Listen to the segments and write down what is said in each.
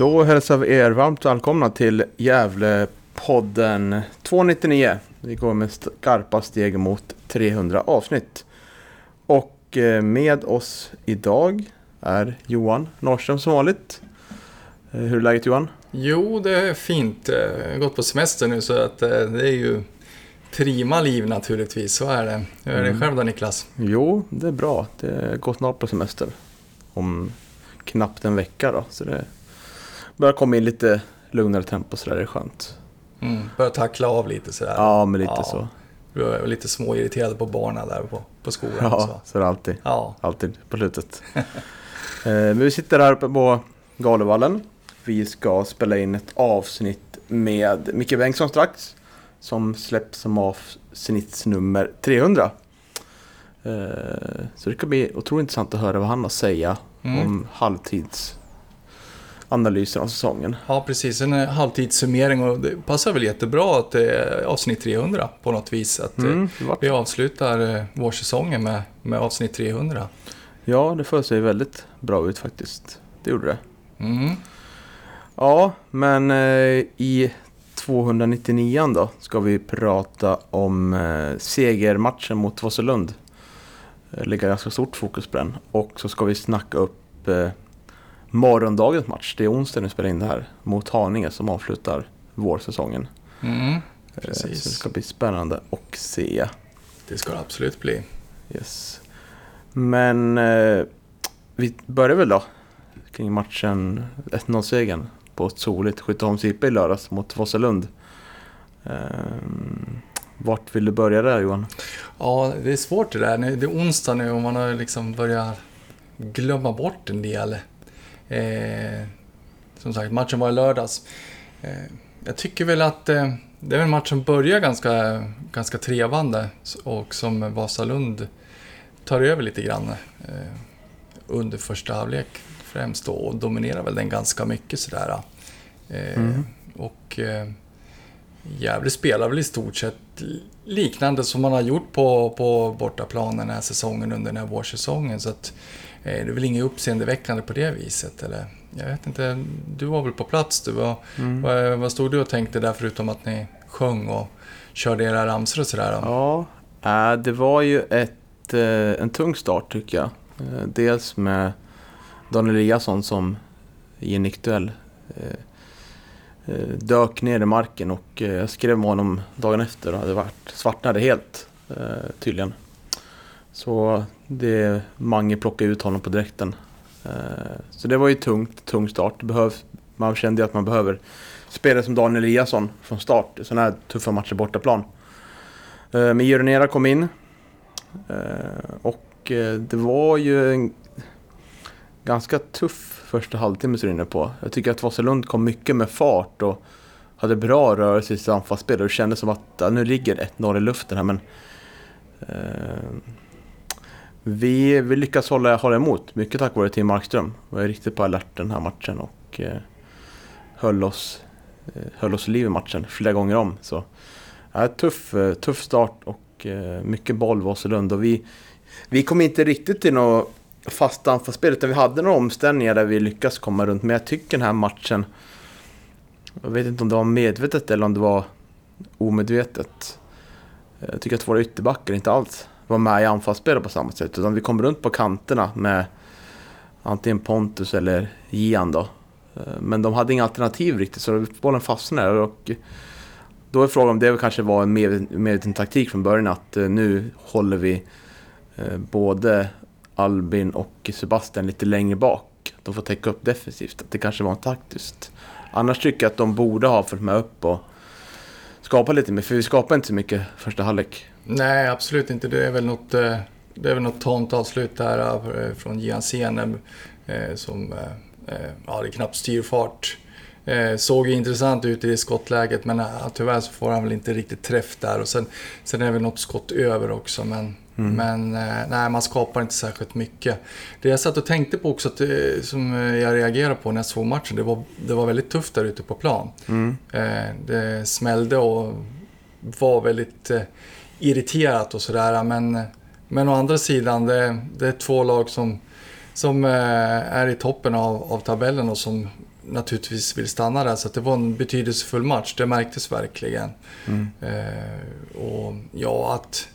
Då hälsar vi er varmt välkomna till Gävlepodden 299. Vi går med skarpa steg mot 300 avsnitt. Och eh, med oss idag är Johan Norrström som vanligt. Eh, Hur är läget Johan? Jo, det är fint. Jag har gått på semester nu så att eh, det är ju prima liv naturligtvis. Så är det. Hur är det Mm. själv då Niklas? Jo, det är bra. Det går snart på semester. Om knappt en vecka då. Så det börjar komma in lite lugnare tempo så där det är skönt. Mm, börjar tackla av lite sådär. Ja, men lite Ja. så. Du är lite småirriterad på barnen där på, på skolan. Ja, Så. så är det alltid. Ja. Alltid på slutet. eh, men vi sitter här uppe på Galevallen. Vi ska spela in ett avsnitt med Micke Bengtsson strax. Som släpps som avsnittsnummer 300. Eh, så det ska bli otroligt intressant att höra vad han har att säga Mm. om halvtidsanalysen av säsongen. ja, precis. En eh, halvtidssummering och det passar väl jättebra att det är avsnitt 300 på något vis. Att eh, Mm, vi avslutar eh, vårsäsongen med, med avsnitt 300. Ja, det får sig väldigt bra ut faktiskt. Det gjorde det. Mm. Ja, men i 299 då ska vi prata om segermatchen mot Vosselund. Lägga ganska stort fokus på den. Och så ska vi snacka upp morgondagens match. Det är onsdag nu vi spelar in det här. Mot Haninge som avslutar vårsäsongen. Mm. Eh, Precis. Så det ska bli spännande att se. Det ska det absolut bli. Yes. Men eh, vi börjar väl då kring matchen 1-0-segern på ett soligt Skytteholms IP i lördags mot Vosselund. Ehm, vart vill du börja där Johan? Ja, det är svårt det där. Det är onsdag nu och man har liksom börjat glömma bort en del. Eh, som sagt, matchen var i lördags. Eh, jag tycker väl att eh, det är en match som börjar ganska, ganska trevande och som Vasalund tar över lite grann eh, under första halvlek främst då, och dominerar väl den ganska mycket sådär. Eh, Mm. Och eh, Gävle spelar väl i stort sett liknande som man har gjort på, på bortaplan den här säsongen under den här vårsäsongen. Så att, det är väl inget uppseendeväckande på det viset. Eller, jag vet inte, du var väl på plats du? Vad, Mm. vad, vad stod du och tänkte där förutom att ni sjöng och körde era ramsor och sådär? då? Ja, äh, det var ju ett, eh, en tung start tycker jag. Eh, dels med Daniel Eliasson som i en nickduell eh, eh, dök ner i marken och eh, jag skrev med honom dagen efter och varit svartnade helt eh, tydligen. Så det Mange plockade ut honom på direkten. Eh, så det var ju tungt, tung start. Man kände ju att man behöver spelare som Daniel Eliasson från start i sådana här tuffa matcher bortaplan. Eh, men Gironera kom in. Eh, och det var ju en ganska tuff första halvtimme som du är inne på. Jag tycker att Vasalund kom mycket med fart och hade bra rörelse i sitt anfallsspel. Det kändes som att ja, nu ligger 1-0 i luften här men... Eh, vi, vi lyckas hålla, hålla emot, mycket tack vare Tim Markström. Vi var riktigt på alert den här matchen och eh, höll oss, eh, höll oss liv i matchen flera gånger om. Så, ja, tuff, eh, tuff start och eh, mycket boll Vasalund. Och vi, vi kom inte riktigt till något fast anfallsspel utan vi hade några omställningar där vi lyckades komma runt. Men jag tycker den här matchen, jag vet inte om det var medvetet eller om det var omedvetet. Jag tycker att våra ytterbackar inte alls vara med i anfallsspelet på samma sätt. Utan vi kom runt på kanterna med antingen Pontus eller Gian då. Eh, men de hade inga alternativ riktigt så bollen fastnade och då är frågan om det kanske var en medveten taktik från början att eh, nu håller vi eh, både Albin och Sebastian lite längre bak. De får täcka upp defensivt. Att det kanske var en taktiskt. Annars tycker jag att de borde ha följt med upp och skapat lite mer, för vi skapade inte så mycket första halvlek. Nej, absolut inte. Det är väl något, eh, det är väl något tamt avslut där eh, från Gian Seneb eh, som, ja det är knappt styrfart. Såg intressant ut i skottläget men tyvärr så får han väl inte riktigt träff där och sen, sen är det väl något skott över också men Mm. Men nej, man skapar inte särskilt mycket. Det jag satt och tänkte på också, att, som jag reagerade på när jag såg matchen, det var, det var väldigt tufft där ute på plan. Mm. Det smällde och var väldigt irriterat och sådär. Men, men å andra sidan, det, det är två lag som, som eh, är i toppen av, av tabellen och som naturligtvis vill stanna där. Så det var en betydelsefull match, det märktes verkligen. Mm. Eh, och ja, att,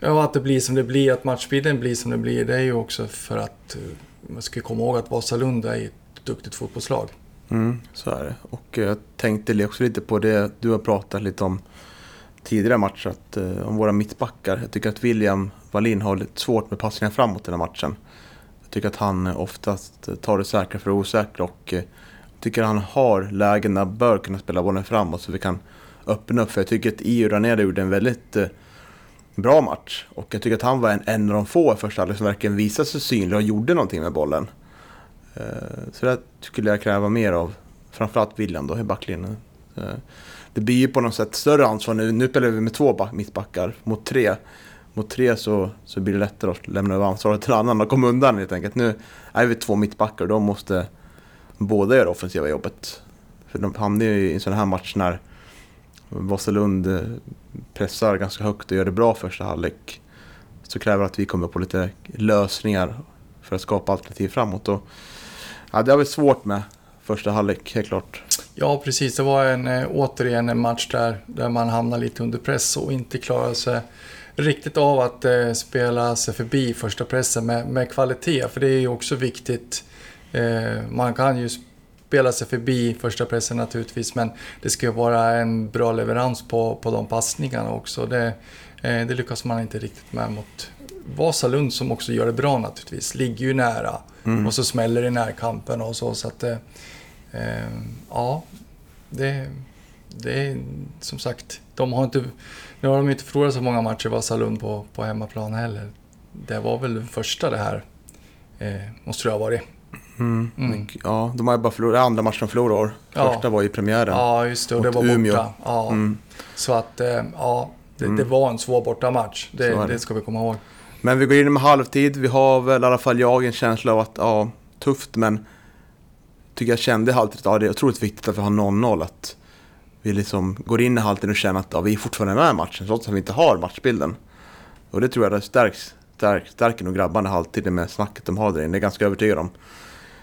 ja, att det blir som det blir, att matchbilden blir som det blir, det är ju också för att eh, man ska komma ihåg att Vasalund är ett duktigt fotbollslag. Mm, så är det. Och jag tänkte också lite på det du har pratat lite om tidigare matcher att, eh, om våra mittbackar. Jag tycker att William Wallin har lite svårt med passningar framåt i den här matchen. Jag tycker att han eh, oftast eh, tar det säkra för det osäkra och eh, tycker att han har lägen där bör kunna spela bollen framåt så vi kan öppna upp. För jag tycker att Io Raneda gjorde en väldigt eh, bra match. Och jag tycker att han var en, en av de få i första halvlek som verkligen visade sig synlig och gjorde någonting med bollen. Eh, så det skulle jag kräva mer av framförallt William då i backlinjen. Eh, det blir ju på något sätt större ansvar nu. Nu spelar vi med två mittbackar mot tre. Mot tre så, så blir det lättare att lämna över ansvaret till annan och komma undan helt enkelt. Nu är vi två mittbackar och då måste båda göra offensiva jobbet. För de hamnar ju i en sån här match när Vasalund eh, pressar ganska högt och gör det bra första halvlek. Så kräver att vi kommer på lite lösningar för att skapa alternativ framåt. Och, ja, det har vi svårt med första halvlek, helt klart. Ja, precis. Det var en, eh, återigen en match där, där man hamnar lite under press och inte klarar sig riktigt av att eh, spela sig förbi första pressen med, med kvalitet. För det är ju också viktigt. Eh, man kan ju spela sig förbi första pressen naturligtvis, men det ska ju vara en bra leverans på, på de passningarna också. Det, eh, det lyckas man inte riktigt med mot Vasalund som också gör det bra naturligtvis. Ligger ju nära mm. och så smäller i närkampen och så. så att, eh, ja, det, det är som sagt, de har inte, nu har de inte förlorat så många matcher Vasalund på, på hemmaplan heller. Det var väl den första det här, eh, måste det ha varit. Mm. Mm. Ja, de har ju bara förlorat, andra matchen de förlorade Första ja. var i premiären. Ja, just det. Och det var Umeå. borta. Ja. Mm. Så att, eh, ja, det, det, mm. var en svår bortamatch. Det, det. det ska vi komma ihåg. Men vi går in med halvtid. Vi har väl i alla fall jag en känsla av att, ja, tufft men tycker jag kände i halvtid att ja, det är otroligt viktigt att vi har 0-0. Att vi liksom går in i halvtid och känner att ja, vi är fortfarande med i matchen trots att vi inte har matchbilden. Och det tror jag det stärks, stärk, stärker nog grabbarna i halvtid med snacket de har där inne. Det är jag ganska övertygad om.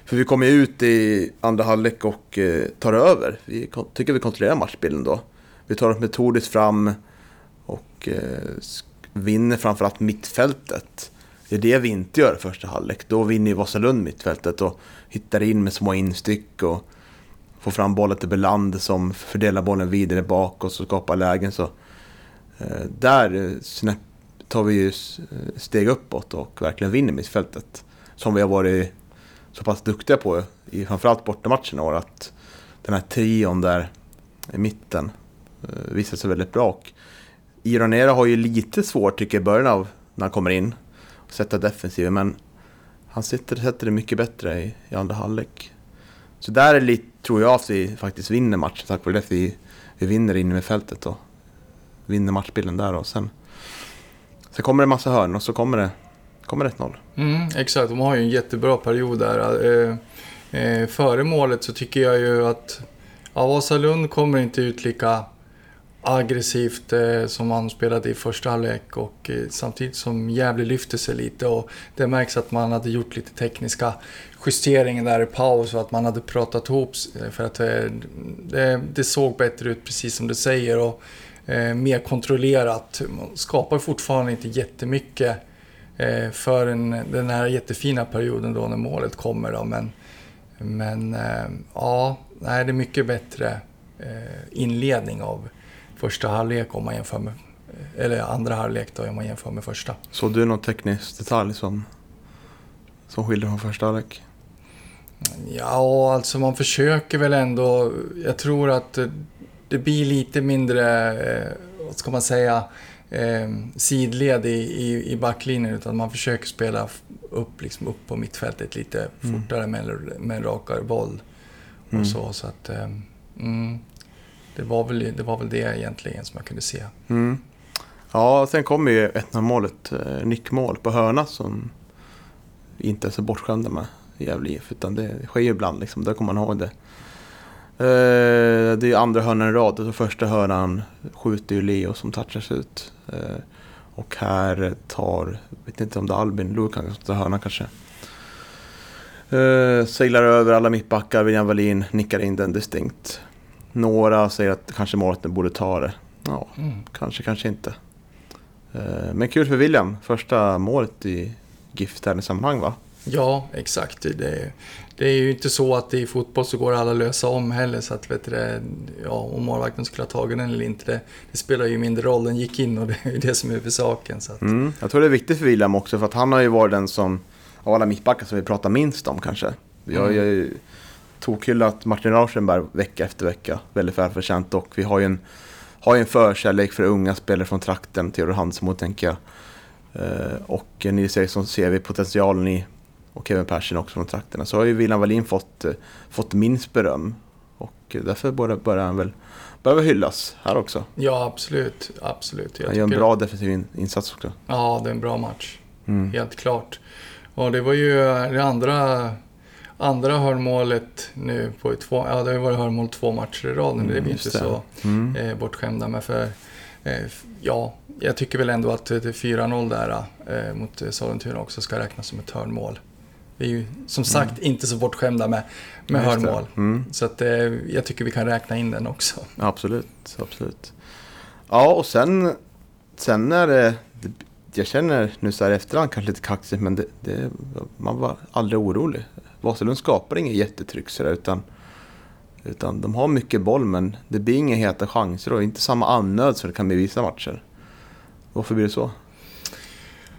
För vi kommer ju ut i andra halvlek och eh, tar över. Vi tycker vi kontrollerar matchbilden då. Vi tar oss metodiskt fram och eh, vinner framförallt mittfältet. Det är det vi inte gör i första halvlek. Då vinner ju Vasalund mittfältet och hittar in med små instyck och får fram bollen till Belander som fördelar bollen vidare bak och så skapar lägen. Så, eh, där eh, tar vi ju eh, steg uppåt och verkligen vinner mittfältet. Som vi har varit så pass duktiga på i framförallt bortamatcherna i år. Att den här trion där i mitten eh, visar sig väldigt bra. Och Ironera har ju lite svårt tycker jag i början av när han kommer in. Sätta defensiven men han sätter, sätter det mycket bättre i, i andra halvlek. Så där är lite, tror jag att vi faktiskt vinner matchen tack vare det. Vi, vi vinner inne med fältet och vinner matchbilden där och sen, sen kommer det en massa hörn och så kommer det, kommer 1-0. Mm, exakt, de har ju en jättebra period där. Eh, eh, före målet så tycker jag ju att ja, Vasalund kommer inte ut lika aggressivt eh, som han spelade i första halvlek och eh, samtidigt som Gävle lyfte sig lite och det märks att man hade gjort lite tekniska justeringar där i paus och att man hade pratat ihop eh, för att eh, det, det, såg bättre ut precis som du säger och eh, mer kontrollerat. Man skapar fortfarande inte jättemycket eh, för en, den här jättefina perioden då när målet kommer då men, men eh, ja, nej, det är mycket bättre inledning av första halvlek om man jämför med, eller andra halvlek då om man jämför med första. Såg du någon teknisk detalj som, som skiljer från första halvlek? Ja, alltså man försöker väl ändå. Jag tror att det blir lite mindre, eh, vad ska man säga, eh, sidled i, i, i backlinjen utan man försöker spela upp, liksom upp på mittfältet lite Mm. fortare med, med en rakare boll. Mm. Och så, så att, eh, mm, det, var väl, det var väl det egentligen som jag kunde se. Mm. Ja, sen kommer ju 1-0 målet, eh, nickmål på hörna som vi inte är så bortskämda med i Gävle IF. Utan det sker ju ibland, liksom. där kommer man ihåg det. Eh, det är ju andra hörnan i rad. Och första hörnan skjuter ju Leo som touchas ut. Eh, och här tar, vet inte om det är Albin Lukan som tar hörnan kanske. Eh, seglar över alla mittbackar, William Wallin nickar in den distinkt. Några säger att kanske målet borde ta det. Ja, Mm. kanske, kanske inte. Eh, Men kul för William. Första målet i GIF sammanhang va? Ja, exakt. Det, det är ju inte så att i fotboll så går alla lösa om heller. Så att vet du, ja, om målvakten skulle ha tagit den eller inte, det, det spelar ju mindre roll. Den gick in och det är ju det som är för saken. Så att, Mm. Jag tror det är viktigt för William också för att han har ju varit den som, av alla mittbackar som vi pratar minst om kanske. Har Mm. ju tokhyllat Martin Rauschenberg vecka efter vecka. Väldigt välförtjänt och vi har ju en, har ju en förkärlek för unga spelare från trakten, Theodor Hansmo tänker jag. Eh, och Nils Eriksson ser vi potentialen i och Kevin Persson också från trakterna. Så har ju William Wallin fått, eh, fått minst beröm. Och därför börjar, börjar han väl, väl hyllas här också. ja, absolut. absolut. Jag Han gör en bra defensiv in, insats också. Ja, det är en bra match. Mm. Helt klart. Och det var ju det andra, andra hörnmålet nu på två, ja det har ju varit hörnmål två matcher i rad nu. det är vi Mm, inte det. så Mm. eh, bortskämda med. För, eh, ja, jag tycker väl ändå att det 4-0 där eh, mot eh, Sollentuna också ska räknas som ett hörnmål. Vi är ju som sagt inte så bortskämda med, med just hörnmål. Mm. Så att, eh, jag tycker vi kan räkna in den också. Absolut, absolut. Ja, och sen, sen är det, jag känner nu så här i efterhand kanske lite kaxigt, men det, det, man var aldrig orolig. Vasalund skapar inget jättetryck sådär, utan, utan de har mycket boll, men det blir inga heta chanser och inte samma annöd som det kan bli i vissa matcher. Varför blir det så?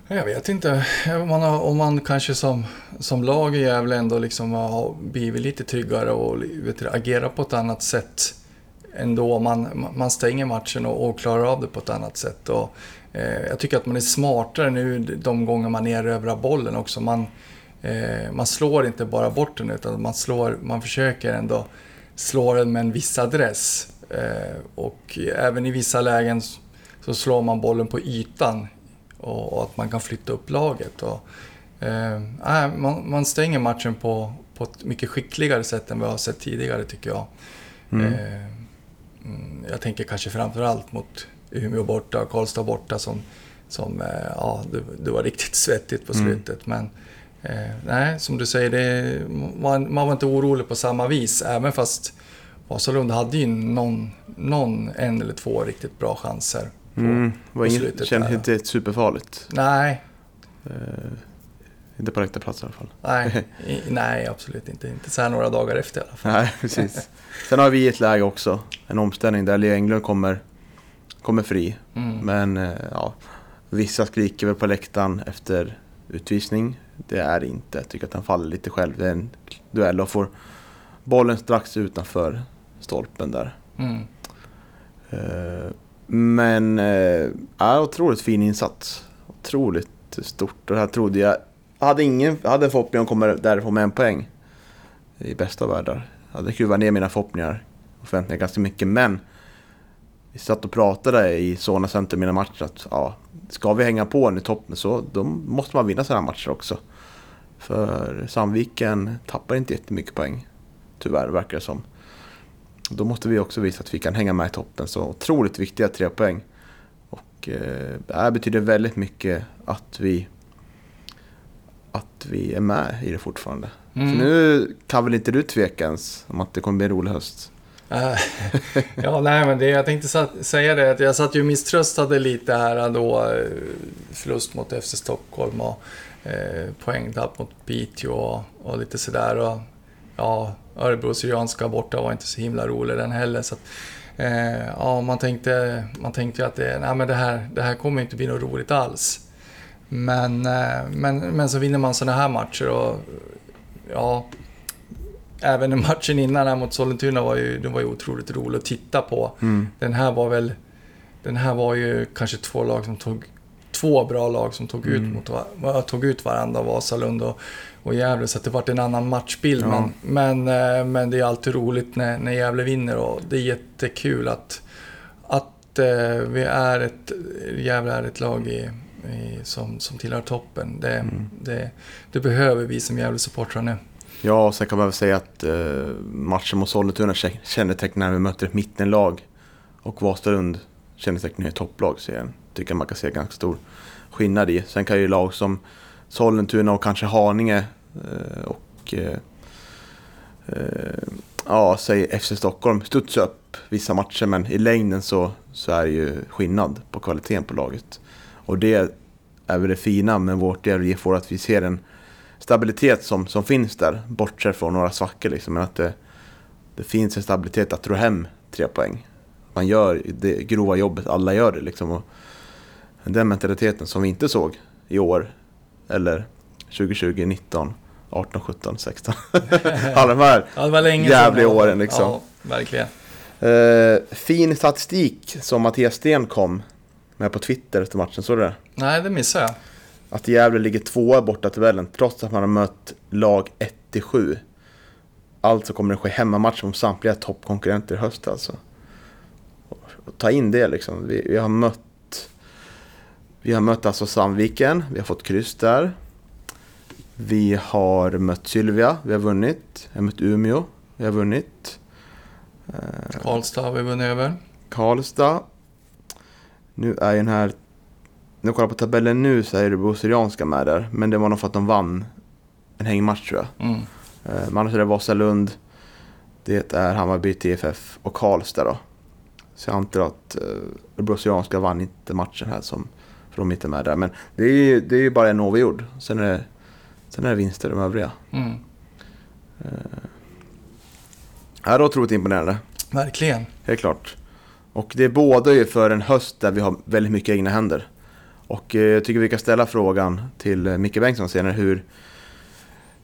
Jag vet inte. Om man, har, om man kanske som, som lag i Gävle ändå liksom har blivit lite tryggare och vet du, agerar på ett annat sätt ändå. Man, man stänger matchen och, och klarar av det på ett annat sätt. Och, jag tycker att man är smartare nu de gånger man erövrar bollen också. Man, eh, man slår inte bara bort den utan man, slår, man försöker ändå slå den med en viss adress. Eh, och även i vissa lägen så slår man bollen på ytan och, att man kan flytta upp laget. Och, eh, man, man stänger matchen på, på ett mycket skickligare sätt än vi har sett tidigare tycker jag. Mm. Eh, mm, jag tänker kanske framförallt mot Umeå borta och Karlstad borta som, som eh, ja, det, det var riktigt svettigt på Mm. slutet. Men eh, nej, som du säger, det, man, man var inte orolig på samma vis. Även fast Vasalund hade ju någon, någon, en eller två riktigt bra chanser. På, Mm. Det var på inget, slutet kändes där. inte superfarligt. Nej, Eh, inte på rätta plats i alla fall. nej, i, nej, absolut inte. Inte så här några dagar efter i alla fall. Nej, precis. Sen har vi ett läge också, en omställning där Leo Englund kommer, kommer fri. Mm. Men eh, ja, vissa skriker väl på läktaren efter utvisning. Det är inte. Jag tycker att han faller lite själv. Det är en duell och får bollen strax utanför stolpen där. Mm. Eh, Men eh, ja, otroligt fin insats. Otroligt stort. Och det här trodde jag... Jag hade, ingen, jag hade en förhoppning om att komma därifrån med en poäng. I bästa av världar. Jag hade skruvat ner mina förhoppningar och förväntningar ganska mycket. Men vi satt och pratade i Solna Center mina matcher att ja, ska vi hänga på nu i toppen så då måste man vinna sådana matcher också. För Sandviken tappar inte jättemycket poäng. Tyvärr verkar det som. Då måste vi också visa att vi kan hänga med i toppen. Så otroligt viktiga tre poäng. Och eh, det här betyder väldigt mycket att vi att vi är med i det fortfarande. Mm. Så nu kan väl inte du tveka ens om att det kommer bli en rolig höst? Eh, ja, nej, men det, jag tänkte säga det att jag satt ju och misströstade lite här eh, då. Förlust mot FC Stockholm och eh, poängtapp mot Piteå och, och lite sådär. Och, ja, Örebro Syrianska borta var inte så himla rolig den heller. Så att, eh, ja, man tänkte, man tänkte ju att det, nej, men det, här, det här kommer inte bli något roligt alls. Men, eh, men, men så vinner man sådana här matcher och ja, även matchen innan här mot Sollentuna var ju, den var ju otroligt rolig att titta på. Mm. Den här var väl... Den här var ju kanske två lag som tog... Två bra lag som tog ut, Mm. mot, tog ut varandra, Vasalund och, och Gävle. Så att det vart en annan matchbild. Ja. Men, men, eh, men det är alltid roligt när, när Gävle vinner och det är jättekul att, att eh, vi är ett... Gävle är ett lag i, i, som, som tillhör toppen. Det, Mm. det, det behöver vi som Gävle-supportrar nu. Ja, och sen kan man väl säga att eh, matchen mot Sollentuna kännetecknar när vi möter ett mittenlag och Vasalund kännetecknar ett topplag. Så jag tycker man kan se ganska stor skillnad i. Sen kan ju lag som Sollentuna och kanske Haninge eh, och eh, eh ja, säg FC Stockholm studsa upp vissa matcher men i längden så, så är det ju skillnad på kvaliteten på laget. Och det är väl det fina med vårt Gävle IF att vi ser en stabilitet som, som finns där, bortsett från några svackor liksom. Men att det, det finns en stabilitet att dra hem tre poäng. Man gör det grova jobbet, alla gör det liksom. Och den mentaliteten som vi inte såg i år, eller 2020, 19, 18, 17, 16. Alla de här. Ja, det var länge Jävliga sedan. åren, liksom. Ja, verkligen. Eh, fin statistik som Mattias Sten kom med på Twitter efter matchen, såg du det? Nej, det missade jag. Att Gävle ligger tvåa borta tabellen trots att man har mött lag 1-7. Alltså kommer det ske hemmamatcher mot samtliga toppkonkurrenter i höst alltså. Och Ta in det liksom. Vi, vi har mött Vi har mött alltså Sandviken, vi har fått kryss där. Vi har mött Sylvia, vi har vunnit. Vi har mött Umeå, vi har vunnit. Eh, Karlstad har vi vunnit över. Karlstad. Nu är ju den här... När jag kollar på tabellen nu så är det Syrianska med där. Men det var nog för att de vann en hängmatch tror jag. Mm. Eh, Men annars är det Vasalund. Det är Hammarby, TFF och Karlstad då. Så jag antar att eh, Örebro Syrianska vann inte matchen här som... För de är inte med där. Men det är ju, det är ju bara en oavgjord. Sen är det, sen är det vinster de övriga. Mm. Det är otroligt imponerande. Verkligen. Helt klart. Och det båda ju för en höst där vi har väldigt mycket egna händer. Och eh, jag tycker vi kan ställa frågan till eh, Micke Bengtsson senare hur,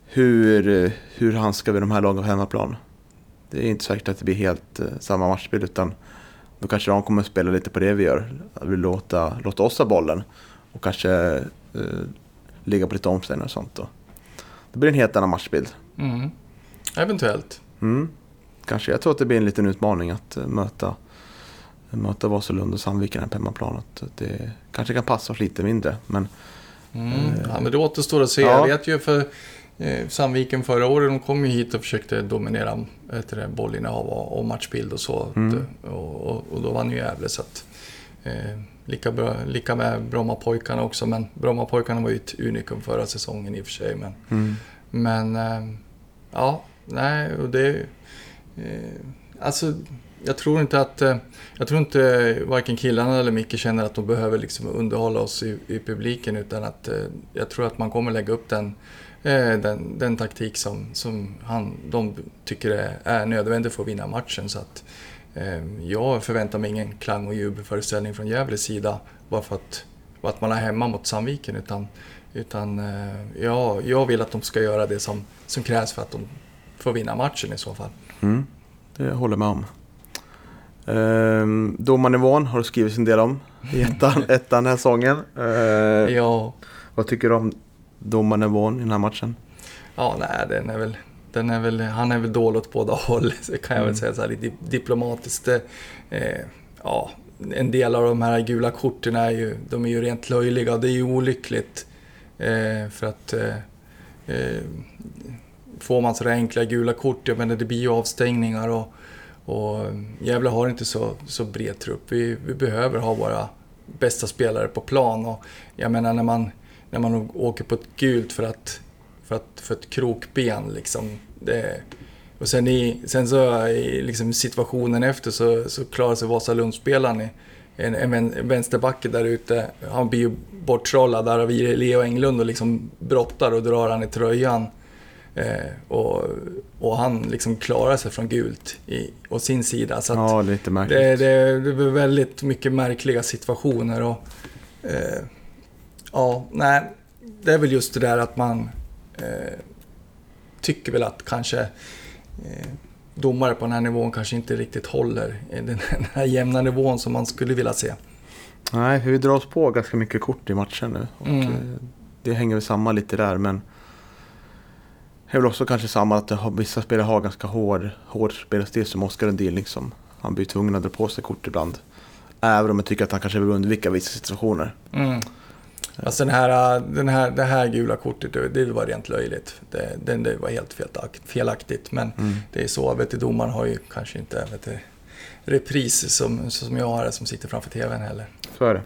hur, eh, hur handskar vi de här lagen på hemmaplan? Det är inte säkert att det blir helt samma matchbild utan då kanske de kommer att spela lite på det vi gör. Att vi låta, låta oss ha bollen och kanske eh, ligga på lite omställningar och sånt då. Det blir en helt annan matchbild. Mm. Eventuellt. Mm. Kanske. Jag tror att det blir en liten utmaning att möta, möta Vasalund och Sandviken här på hemmaplan. Det kanske kan passa oss lite mindre. Men Mm. Ja, men det återstår att se. Ja. Jag vet ju för eh, Sandviken förra året, de kom ju hit och försökte dominera det, bollinnehav och, och matchbild och så. Mm. Och, och, och då vann ju Gävle. Så att, eh, lika, bra, lika med Brommapojkarna också, men Brommapojkarna var ju ett unikum förra säsongen i och för sig. Men, mm. men eh, ja, nej, och det... Eh, alltså, jag tror inte att... Eh, jag tror inte varken killarna eller Micke känner att de behöver liksom underhålla oss i, i publiken utan att eh, jag tror att man kommer lägga upp den, eh, den, den taktik som, som han, de tycker är, är nödvändig för att vinna matchen. Så att, jag förväntar mig ingen klang och jubelföreställning från Gävles sida bara för att, för att man är hemma mot Sandviken utan, utan ja, jag vill att de ska göra det som, som krävs för att de får vinna matchen i så fall. Mm. Det håller jag med om. Ehm, domarnivån har du skrivit en del om i ettan, ettan den här säsongen. Ehm, Ja, Vad tycker du om domarnivån i den här matchen? ja nej, den är väl, den är väl, han är väl dålig åt båda håll, så kan jag väl säga så här lite diplomatiskt. Eh, ja, en del av de här gula korten är ju, de är ju rent löjliga och det är ju olyckligt. Eh, för att eh, eh, får man sådär enkla gula kort, jag menar det blir ju avstängningar och, och Gävle har inte så, så bred trupp. Vi, vi behöver ha våra bästa spelare på plan och jag menar när man, när man åker på ett gult för att, för att, för ett krokben liksom. Det, och sen, i, sen så i liksom situationen efter så, så klarar sig Vasalundsspelaren i en, en, en vänsterbacke där ute. Han blir ju borttrollad där av Leo Englund och liksom brottar och drar han i tröjan. Eh, och, och han liksom klarar sig från gult i, å sin sida. Så Ja, lite märkligt. det, det, det var väldigt mycket märkliga situationer och... Eh, ja, nej. Det är väl just det där att man eh, tycker väl att kanske eh, domare på den här nivån kanske inte riktigt håller den, den här jämna nivån som man skulle vilja se. Nej, vi drar oss på ganska mycket kort i matchen nu. Och Mm. eh, Det hänger väl samman lite där men det är väl också kanske samma att vissa spelare har ganska hård, hård spelstil som Oskar Lundin liksom. Han blir tvungen att dra på sig kort ibland. Även om jag tycker att han kanske vill undvika vissa situationer. Mm. Alltså den här, den här, det här gula kortet, det, var rent löjligt. Det, det, det var helt felakt- felaktigt. Men Mm. det är så, vet du, domaren har ju kanske inte vet du, repris som, som jag har som sitter framför TVn heller. Så är det.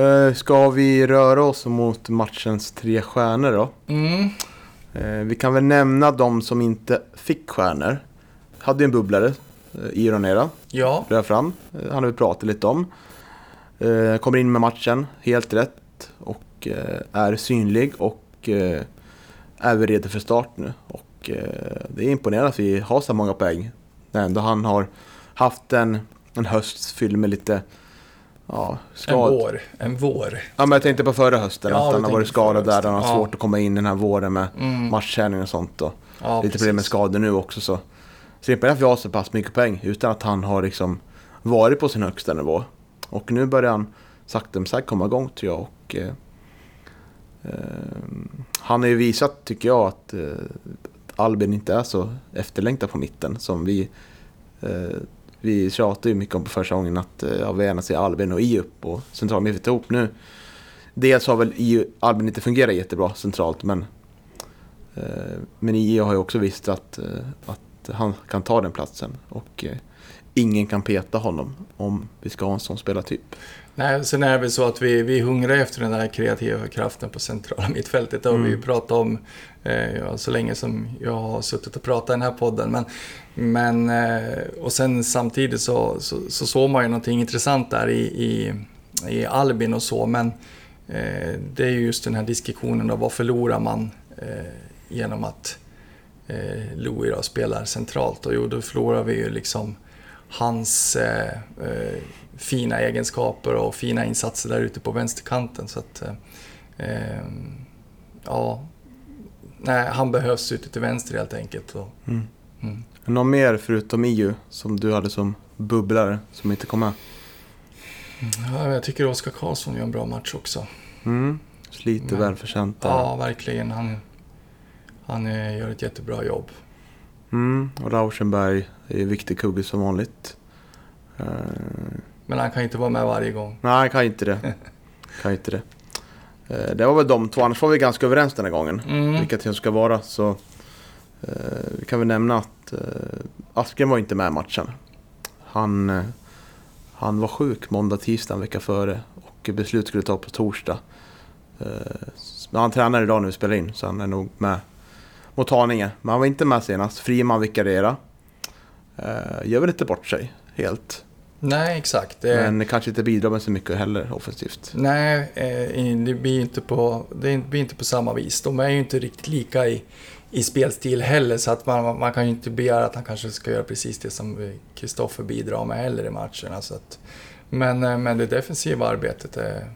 Eh, ska vi röra oss mot matchens tre stjärnor då? Mm. Eh, vi kan väl nämna de som inte fick stjärnor. Hade ju en bubblare, eh, Ironera. Ja, rör fram. Eh, Han har vi pratat lite om. Kommer in med matchen, helt rätt. Och är synlig och är vi redo för start nu. Och det är imponerande att vi har så många poäng. När ändå han har haft en, en höst fylld med lite ja, en skad. vår. En vår. Ja, men jag tänkte på förra hösten, Ja, att han har varit skadad där. Han har Ja. svårt att komma in den här våren med Mm. matchträning och sånt. Och Ja, lite problem med precis. skador nu också. Så, så det är att vi har så pass mycket poäng utan att han har liksom varit på sin högsta nivå. Och nu börjar han sakta men säkert komma igång tror jag. Och, eh, eh, han har ju visat, tycker jag, att eh, Albin inte är så efterlängtad på mitten som vi eh, vi tjatade ju mycket om på första gången att eh, ja, vi gärna ser Albin och IUP upp och centralt mittfält ihop nu. Dels har väl I, Albin inte fungerat jättebra centralt men eh, men IU har ju också visst att, eh, att han kan ta den platsen och eh, ingen kan peta honom om vi ska ha en sån spelartyp. Nej, sen är det väl så att vi, vi hungrar efter den där kreativa kraften på centrala mittfältet. Det har vi ju Mm. pratat om eh, ja, så länge som jag har suttit och pratat i den här podden. Men, men, eh, och sen samtidigt så, så, så såg man ju någonting intressant där i, i, i Albin och så. Men eh, det är ju just den här diskussionen då, vad förlorar man eh, genom att eh, Louis då spelar centralt? Och jo, då förlorar vi ju liksom hans eh, eh, fina egenskaper och fina insatser där ute på vänsterkanten. Så att, eh, eh, ja, nej, han behövs ute till vänster helt enkelt. Och, Mm. mm. Någon mer förutom IU som du hade som bubblare som inte kom med? Ja, jag tycker Oskar Karlsson gör en bra match också. Mm. Men- välförtjänt. Ja, verkligen. Han, han eh, gör ett jättebra jobb. Mm. Och Rauschenberg är ju viktig kugge som vanligt. Eh, Men han kan inte vara med varje gång. nej, han kan inte det. kan inte det. Eh, det var väl de två, annars var vi ganska överens den här gången. Mm. Vilka det ska vara. Så eh, vi kan väl nämna att Aspgren var inte med i matchen. Han, han var sjuk måndag, tisdag en vecka före. Och beslut skulle ta på torsdag. Men han tränar idag när vi spelar in, så han är nog med mot Haninge. Men han var inte med senast. Friman vikarierade. Eh, gör väl inte bort sig helt. Nej, exakt. Det, Men kanske inte bidrar med så mycket heller offensivt. Nej, eh, det blir inte på, det blir inte på samma vis. De är ju inte riktigt lika i, i spelstil heller, så att man, man kan ju inte begära att han kanske ska göra precis det som Kristoffer bidrar med heller i matcherna. Så att, men, eh, men det defensiva arbetet, det,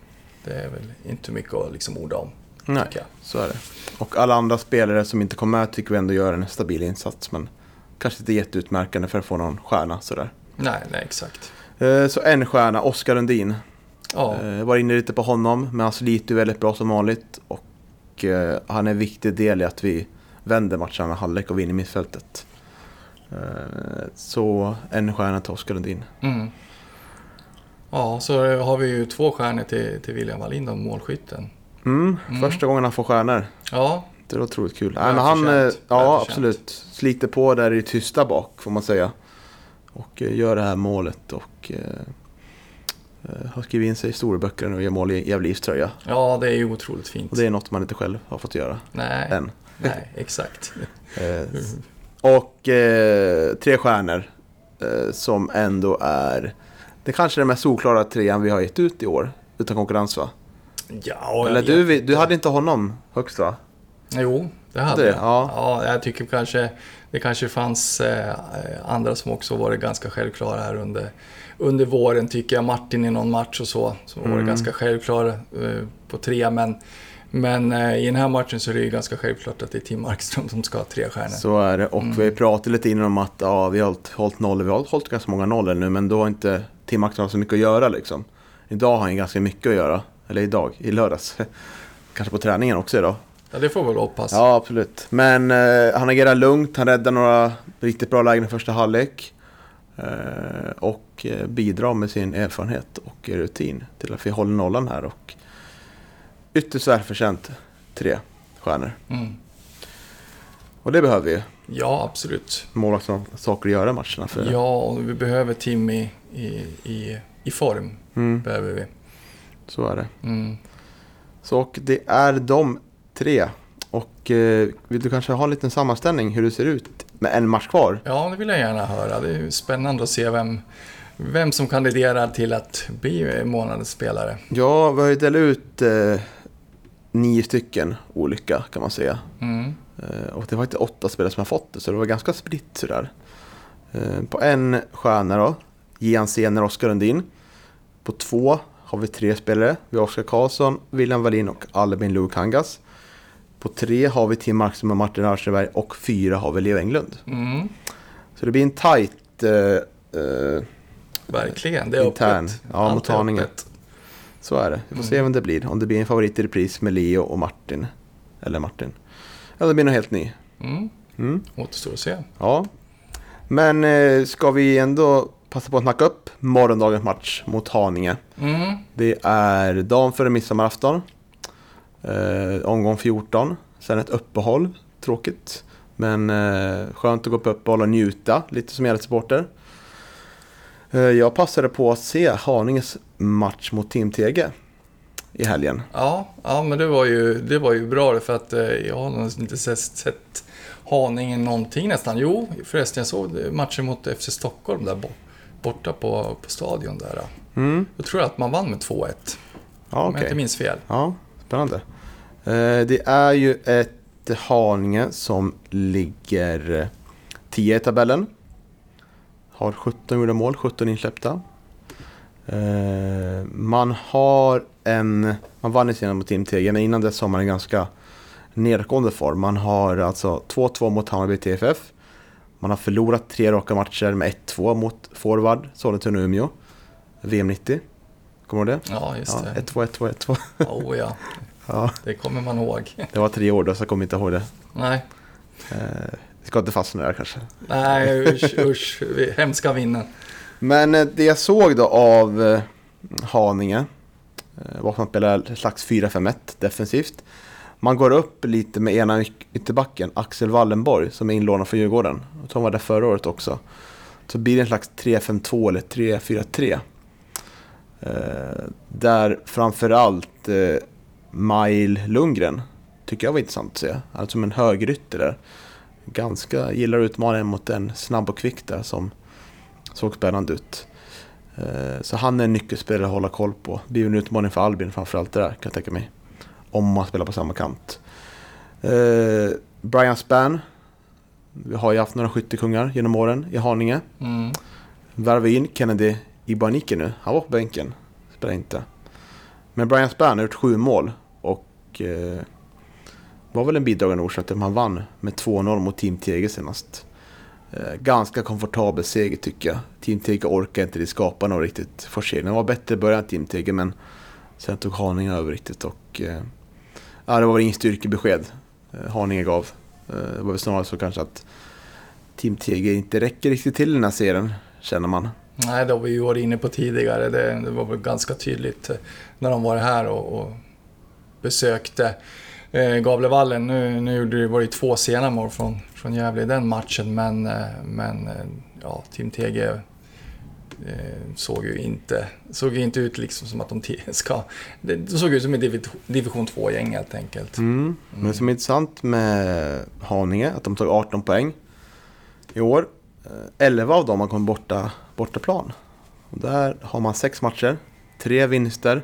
det är väl inte mycket att liksom orda om. Nej, så är det. Och alla andra spelare som inte kom med tycker vi ändå gör en stabil insats. Men kanske inte jätteutmärkande för att få någon stjärna sådär. Nej, nej, exakt. Eh, Så en stjärna, Oskar Lundin. Ja, Eh, Jag var inne lite på honom, men han sliter ju väldigt bra som vanligt. Och eh, han är en viktig del i att vi vänder matcherna med halvlek och vinner mittfältet. Eh, Så en stjärna till Oskar Lundin. mm. ja så har vi ju två stjärnor till, till William Wallin, målskytten. Mm, Mm. Första gången han får stjärnor. Ja, Det var otroligt kul. Nej, men han, eh, ja Välförtjänt. absolut. Sliter på där i tysta bak får man säga. Och eh, gör det här målet och eh, eh, har skrivit in sig i historieböckerna och gör mål i Gävle tröja. ja, det är ju otroligt fint. Och det är något man inte själv har fått göra Nej, än. nej, exakt. Eh, och eh, tre stjärnor som ändå är det kanske är den mest solklara trean vi har gett ut i år. Utan konkurrens va? Ja, Eller du, du hade inte honom högst va? Jo, det hade Det, jag. ja. Ja. jag tycker kanske det kanske fanns eh, andra som också varit ganska självklara här under, under våren. Tycker jag Martin i någon match och så, det Mm. ganska självklara eh, på tre. Men, Men eh, i den här matchen så är det ju ganska självklart att det är Tim Markström som ska ha tre stjärnor. Så är det. Och Mm. vi pratat lite innan om att ja, vi har hållit, hållit noll. Vi har hållit ganska många nollor nu, men då har inte Tim Axelsson så mycket att göra liksom. Idag har han ganska mycket att göra. Eller idag, i lördags. Kanske på träningen också idag. Ja, det får vi väl hoppas. Ja, absolut. Men eh, han agerar lugnt, han räddar några riktigt bra lägen i första halvlek. Eh, och eh, bidrar med sin erfarenhet och rutin till att vi håller nollan här. Och ytterst välförtjänt tre stjärnor. Mm. Och det behöver vi ju. Ja, absolut. Målvakt har saker att göra i matcherna. För Ja, och vi behöver Tim i, i, i, i form. Mm, Behöver vi. så är det. Mm. Så och det är de tre. Och eh, vill du kanske ha en liten sammanställning hur det ser ut med en match kvar? Ja, det vill jag gärna höra. Det är spännande att se vem, vem som kandiderar till att bli månadens spelare. Ja, vi har ju delat ut eh, nio stycken olika kan man säga. Mm. Eh, och det var inte åtta spelare som har fått det, så det var ganska spritt sådär. Eh, på en stjärna då, Gian Sener och Oskar Lundin. På två har vi tre spelare. Vi har Oskar Karlsson, William Wallin och Albin Lukangas. På tre har vi Tim Markström och Martin Arsenberg och fyra har vi Leo Englund. Mm. Så det blir en tight eh, eh, Verkligen, det är Intern. öppet. Ja, Allt mot är Haninge. öppet. Så är det. Vi får se Mm. vem det blir. Om det blir en favorit i repris med Leo och Martin. Eller Martin. Eller det blir något helt ny. Mm. Mm. Återstår att se. Ja. Men eh, ska vi ändå passa på att snacka upp morgondagens match mot Haninge. Mm. Det är dagen före midsommarafton. Eh, omgång 14. Sen ett uppehåll. Tråkigt. Men eh, skönt att gå på uppehåll och njuta. Lite som supporter. Eh, jag passade på att se Haninges match mot Team Tege i helgen. Ja, ja, men det var ju, det var ju bra det, för att eh, jag har nog inte sett, sett Haninge någonting nästan. Jo, förresten jag såg matchen mot FC Stockholm där bo- borta på, på stadion där. Mm. Jag tror att man vann med 2-1. Ja, Om okej. jag inte minns fel. Ja, spännande. Eh, det är ju ett Haninge som ligger 10 i tabellen. Har 17 gjorda mål, 17 insläppta. Eh, man har en... Man vann i serien mot Tim Tegen, men innan dess har man en ganska nedåtgående form. Man har alltså 2-2 mot Hammarby TFF. Man har förlorat tre raka matcher med 1-2 mot forward Sollentuna Umeå. VM 90. Kommer du ihåg det? Ja, just det. 1-2, 1-2, 1-2. Oh, ja, Ja, det kommer man ihåg. det var tre år då, så jag kommer inte ihåg det. Nej, Eh, vi ska inte fastna där kanske. nej usch, usch. Hemska minnen. Men eh, det jag såg då av eh, Haninge eh, var att man spelar slags 4-5-1 defensivt. Man går upp lite med ena yt- ytterbacken, Axel Wallenborg, som är inlånad från Djurgården. Jag tror han var där förra året också. Så blir det en slags 3-5-2 eller 3-4-3. Eh, där framförallt eh, Mail Lundgren tycker jag var intressant att se. Alltså som en högerytter där. Ganska gillar utmaningen mot en snabb och kvick där som såg spännande ut. Eh, Så han är en nyckelspelare att hålla koll på. Blir en utmaning för Albin framförallt det där kan jag tänka mig. Om man spelar på samma kant. Eh, Brian Spann. Vi har ju haft några skyttekungar genom åren i Haninge. Mm. Värvar in Kennedy Ibanike nu. Han var på bänken. Spelar inte. Men Brian Spann har gjort sju mål. Och eh, var väl en bidragande orsak till att man vann med 2-0 mot Team Tege senast. Eh, ganska komfortabel seger tycker jag. Team Tege orkar inte det skapa någon riktigt forcering. Det var bättre i början Team Tege, men sen tog Haninge över riktigt och eh, ja, det var väl ingen styrkebesked eh, Haninge gav. Eh, det var väl snarare så kanske att Team Tege inte räcker riktigt till den här serien känner man. Nej, det har vi ju varit inne på tidigare. Det, det var väl ganska tydligt eh, när de var här och, och besökte eh, Gavlevallen. Nu, nu var det ju två sena mål från, från Gävle i den matchen, men, eh, men eh, ja, Team TG eh, såg ju inte, såg ju inte ut liksom som att de ska... Det såg ut som ett divi- division 2-gäng helt enkelt. Mm. Men det som är intressant med Haninge att de tog 18 poäng i år. Eh, 11 av dem har kommit borta, bortaplan. Där har man sex matcher, tre vinster,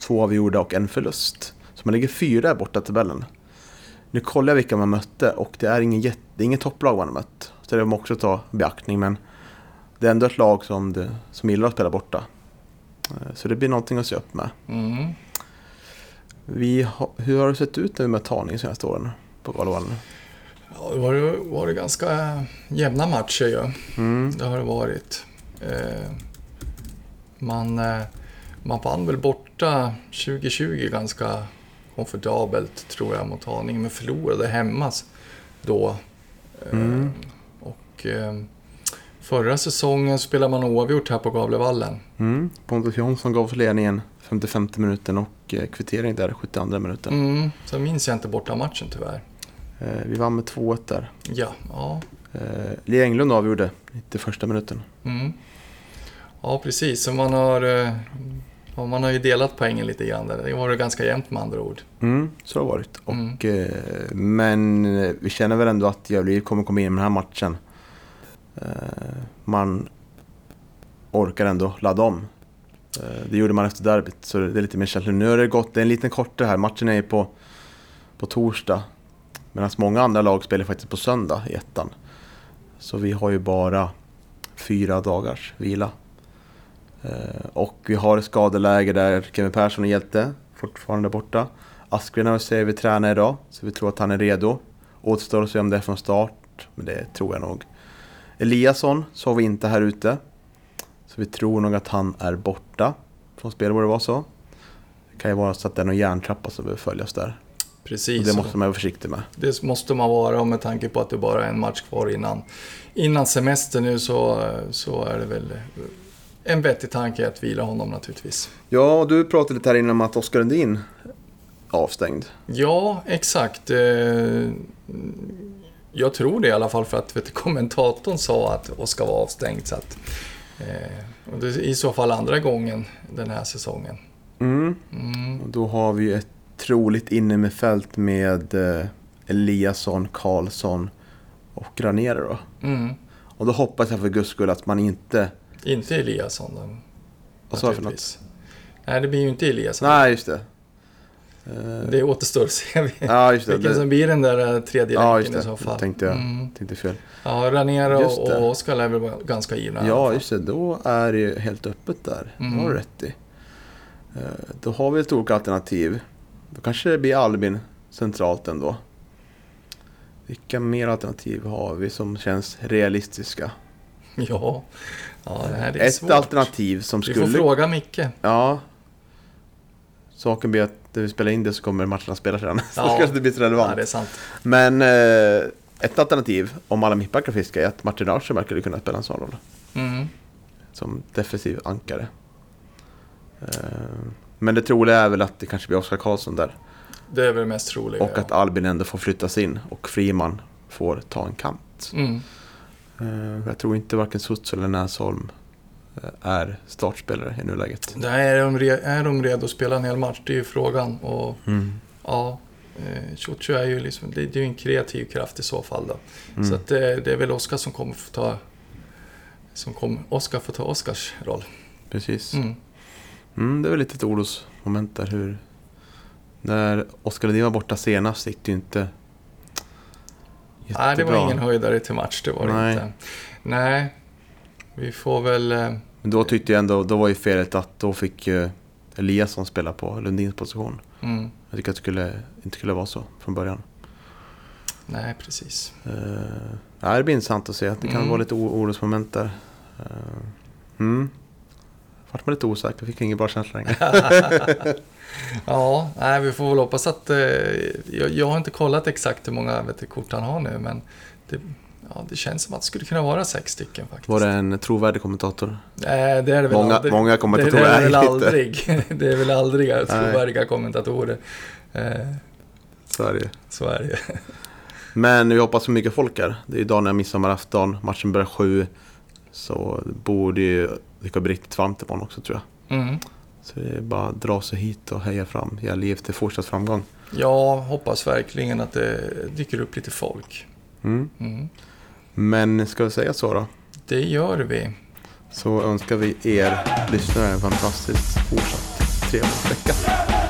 två avgjorda och en förlust. Så man ligger fyra borta i tabellen. Nu kollar jag vilka man mötte och det är ingen, jätte, det är ingen topplag man har mött. Så det måste man också ta i beaktning. Men det är ändå ett lag som, det, som gillar att spela borta. Eh, Så det blir någonting att se upp med. Mm. Vi ha, hur har det sett ut nu med tagning de senaste åren på Galovallen? Ja, det var, var det ganska jämna matcher ju. Mm. Det har det varit. Eh, man, eh, man vann väl borta 2020 ganska komfortabelt tror jag mot Haninge, men förlorade hemma då. Eh, Mm. Och förra säsongen spelade man oavgjort här på Gavlevallen. Mm. Pontus Jonsson gav oss ledningen 55 minuten och kvittering där 72 minuten. Mm, så minns jag inte borta matchen tyvärr. Vi vann med 2-1 där. Ja, ja. Lee Englund avgjorde 91 minuten. Mm. Ja, precis. Så man har, eh, man har ju delat poängen lite grann där. Det var det ganska jämnt med andra ord. Mm, så har det varit. Mm. Och, eh, men eh, vi känner väl ändå att Gävle kommer komma in med den här matchen. Man orkar ändå ladda om. Det gjorde man efter derbyt, så det är lite mer känsligt. Nu har det gått, det är en liten kortare här. Matchen är ju på, på torsdag. Medan många andra lag spelar faktiskt på söndag i ettan. Så vi har ju bara fyra dagars vila. Eh, och vi har ett skadeläge där Kevin Persson är hjälte, fortfarande borta. Askren har säger vi tränar idag, så vi tror att han är redo. Återstår att se om det är från start, men det tror jag nog. Eliasson såg vi inte här ute. Så vi tror nog att han är borta från spel, borde det vara så. Det kan ju vara så att det är någon järntrappa som behöver följas där. Och Precis. det måste man vara försiktig med. Det måste man vara och med tanke på att det bara är en match kvar innan, innan semester nu så, så är det väl en vettig tanke att vila honom naturligtvis. Ja, och du pratade lite här innan om att Oskar Lundin avstängd. Ja, exakt. Eh, Jag tror det i alla fall för att vet, kommentatorn sa att Oskar var avstängd. Så att, eh, och det är i så fall andra gången den här säsongen. Mm. Mm. Och då har vi ett troligt inne med fält med eh, Eliasson, Karlsson och Granero då. Mm. Och då hoppas jag för guds skull att man inte... Inte Eliasson då. Vad sa jag för något? Nej, det blir ju inte Eliasson. Nej, just det. Eh, Det återstår att se ja, just det. vilken det som blir den där eh, tredje ja, just länken det. i så fall. Tänkte jag. Mm. Tänkte fel. Ja, Ranero det. och Oskar är väl ganska givna Ja, just det. Då är det ju helt öppet där. Det Mm. har du rätt i. Eh, Då har vi ett olika alternativ. Då kanske det blir Albin centralt ändå. Vilka mer alternativ har vi som känns realistiska? Ja, ja det här är Ett svårt. alternativ som Vi skulle... får fråga Micke. Ja. Saken blir att när vi spelar in det så kommer matcherna spelas redan. så Ja. kanske det blir så relevant. Ja, det är sant. Men eh, ett alternativ, om alla mittbackar fiskar, är att Martin Larsson verkar kunna spela en sån roll. Mm. Som defensiv ankare. Eh, men det troliga är väl att det kanske blir Oskar Karlsson där. Det är väl mest troligt. Och att Albin ändå får flyttas in och Friman får ta en kant. Mm. Eh, jag tror inte varken Suts eller Näsholm eh, är startspelare i nuläget. Nej, är de, re- är de redo att spela en hel match? Det är ju frågan. Och Mm. ja, eh, Ciuciu är ju liksom, det, är ju en kreativ kraft i så fall då. Mm. Så att det, det är väl Oskar som kommer få ta som kom, Oskar får ta Oskars roll. Precis. Mm. Mm, det är väl lite ett orosmoment där hur... När Oskar Lundin var borta senast gick det ju inte jättebra. Nej, det var ingen höjdare till match, det var det Nej. inte. Nej, vi får väl... eh, Men då tyckte jag ändå, då var ju felet att då fick ju Eliasson spela på Lundins position. Mm, Jag tycker att det skulle, inte skulle vara så från början. nej, precis. Uh, ja, det blir intressant att se. att Det kan Mm. vara lite orosmoment där. Uh, mm. Vart man lite osäker, fick ingen bra känsla längre. Ja, nej, vi får väl hoppas att... Eh, jag, jag har inte kollat exakt hur många vet kort han har nu, men det, ja, det känns som att det skulle kunna vara sex stycken faktiskt. Var det en trovärdig kommentator? Nej, det är det väl Många, aldrig. många det, kommentatorer det är är väl aldrig. det är väl aldrig trovärdiga kommentatorer. Eh, Så är det ju. så är det ju. Men vi hoppas så mycket folk här. Det är ju dagen efter midsommarafton, matchen börjar sju. Så det borde ju dyka upp riktigt varmt imorgon också tror jag. Mm. Så det är bara att dra sig hit och heja fram, ge liv till fortsatt framgång. Jag hoppas verkligen att det dyker upp lite folk. Mm. Mm. Men ska vi säga så då? Det gör vi. Så önskar vi er lyssnare en fantastiskt fortsatt trevlig vecka.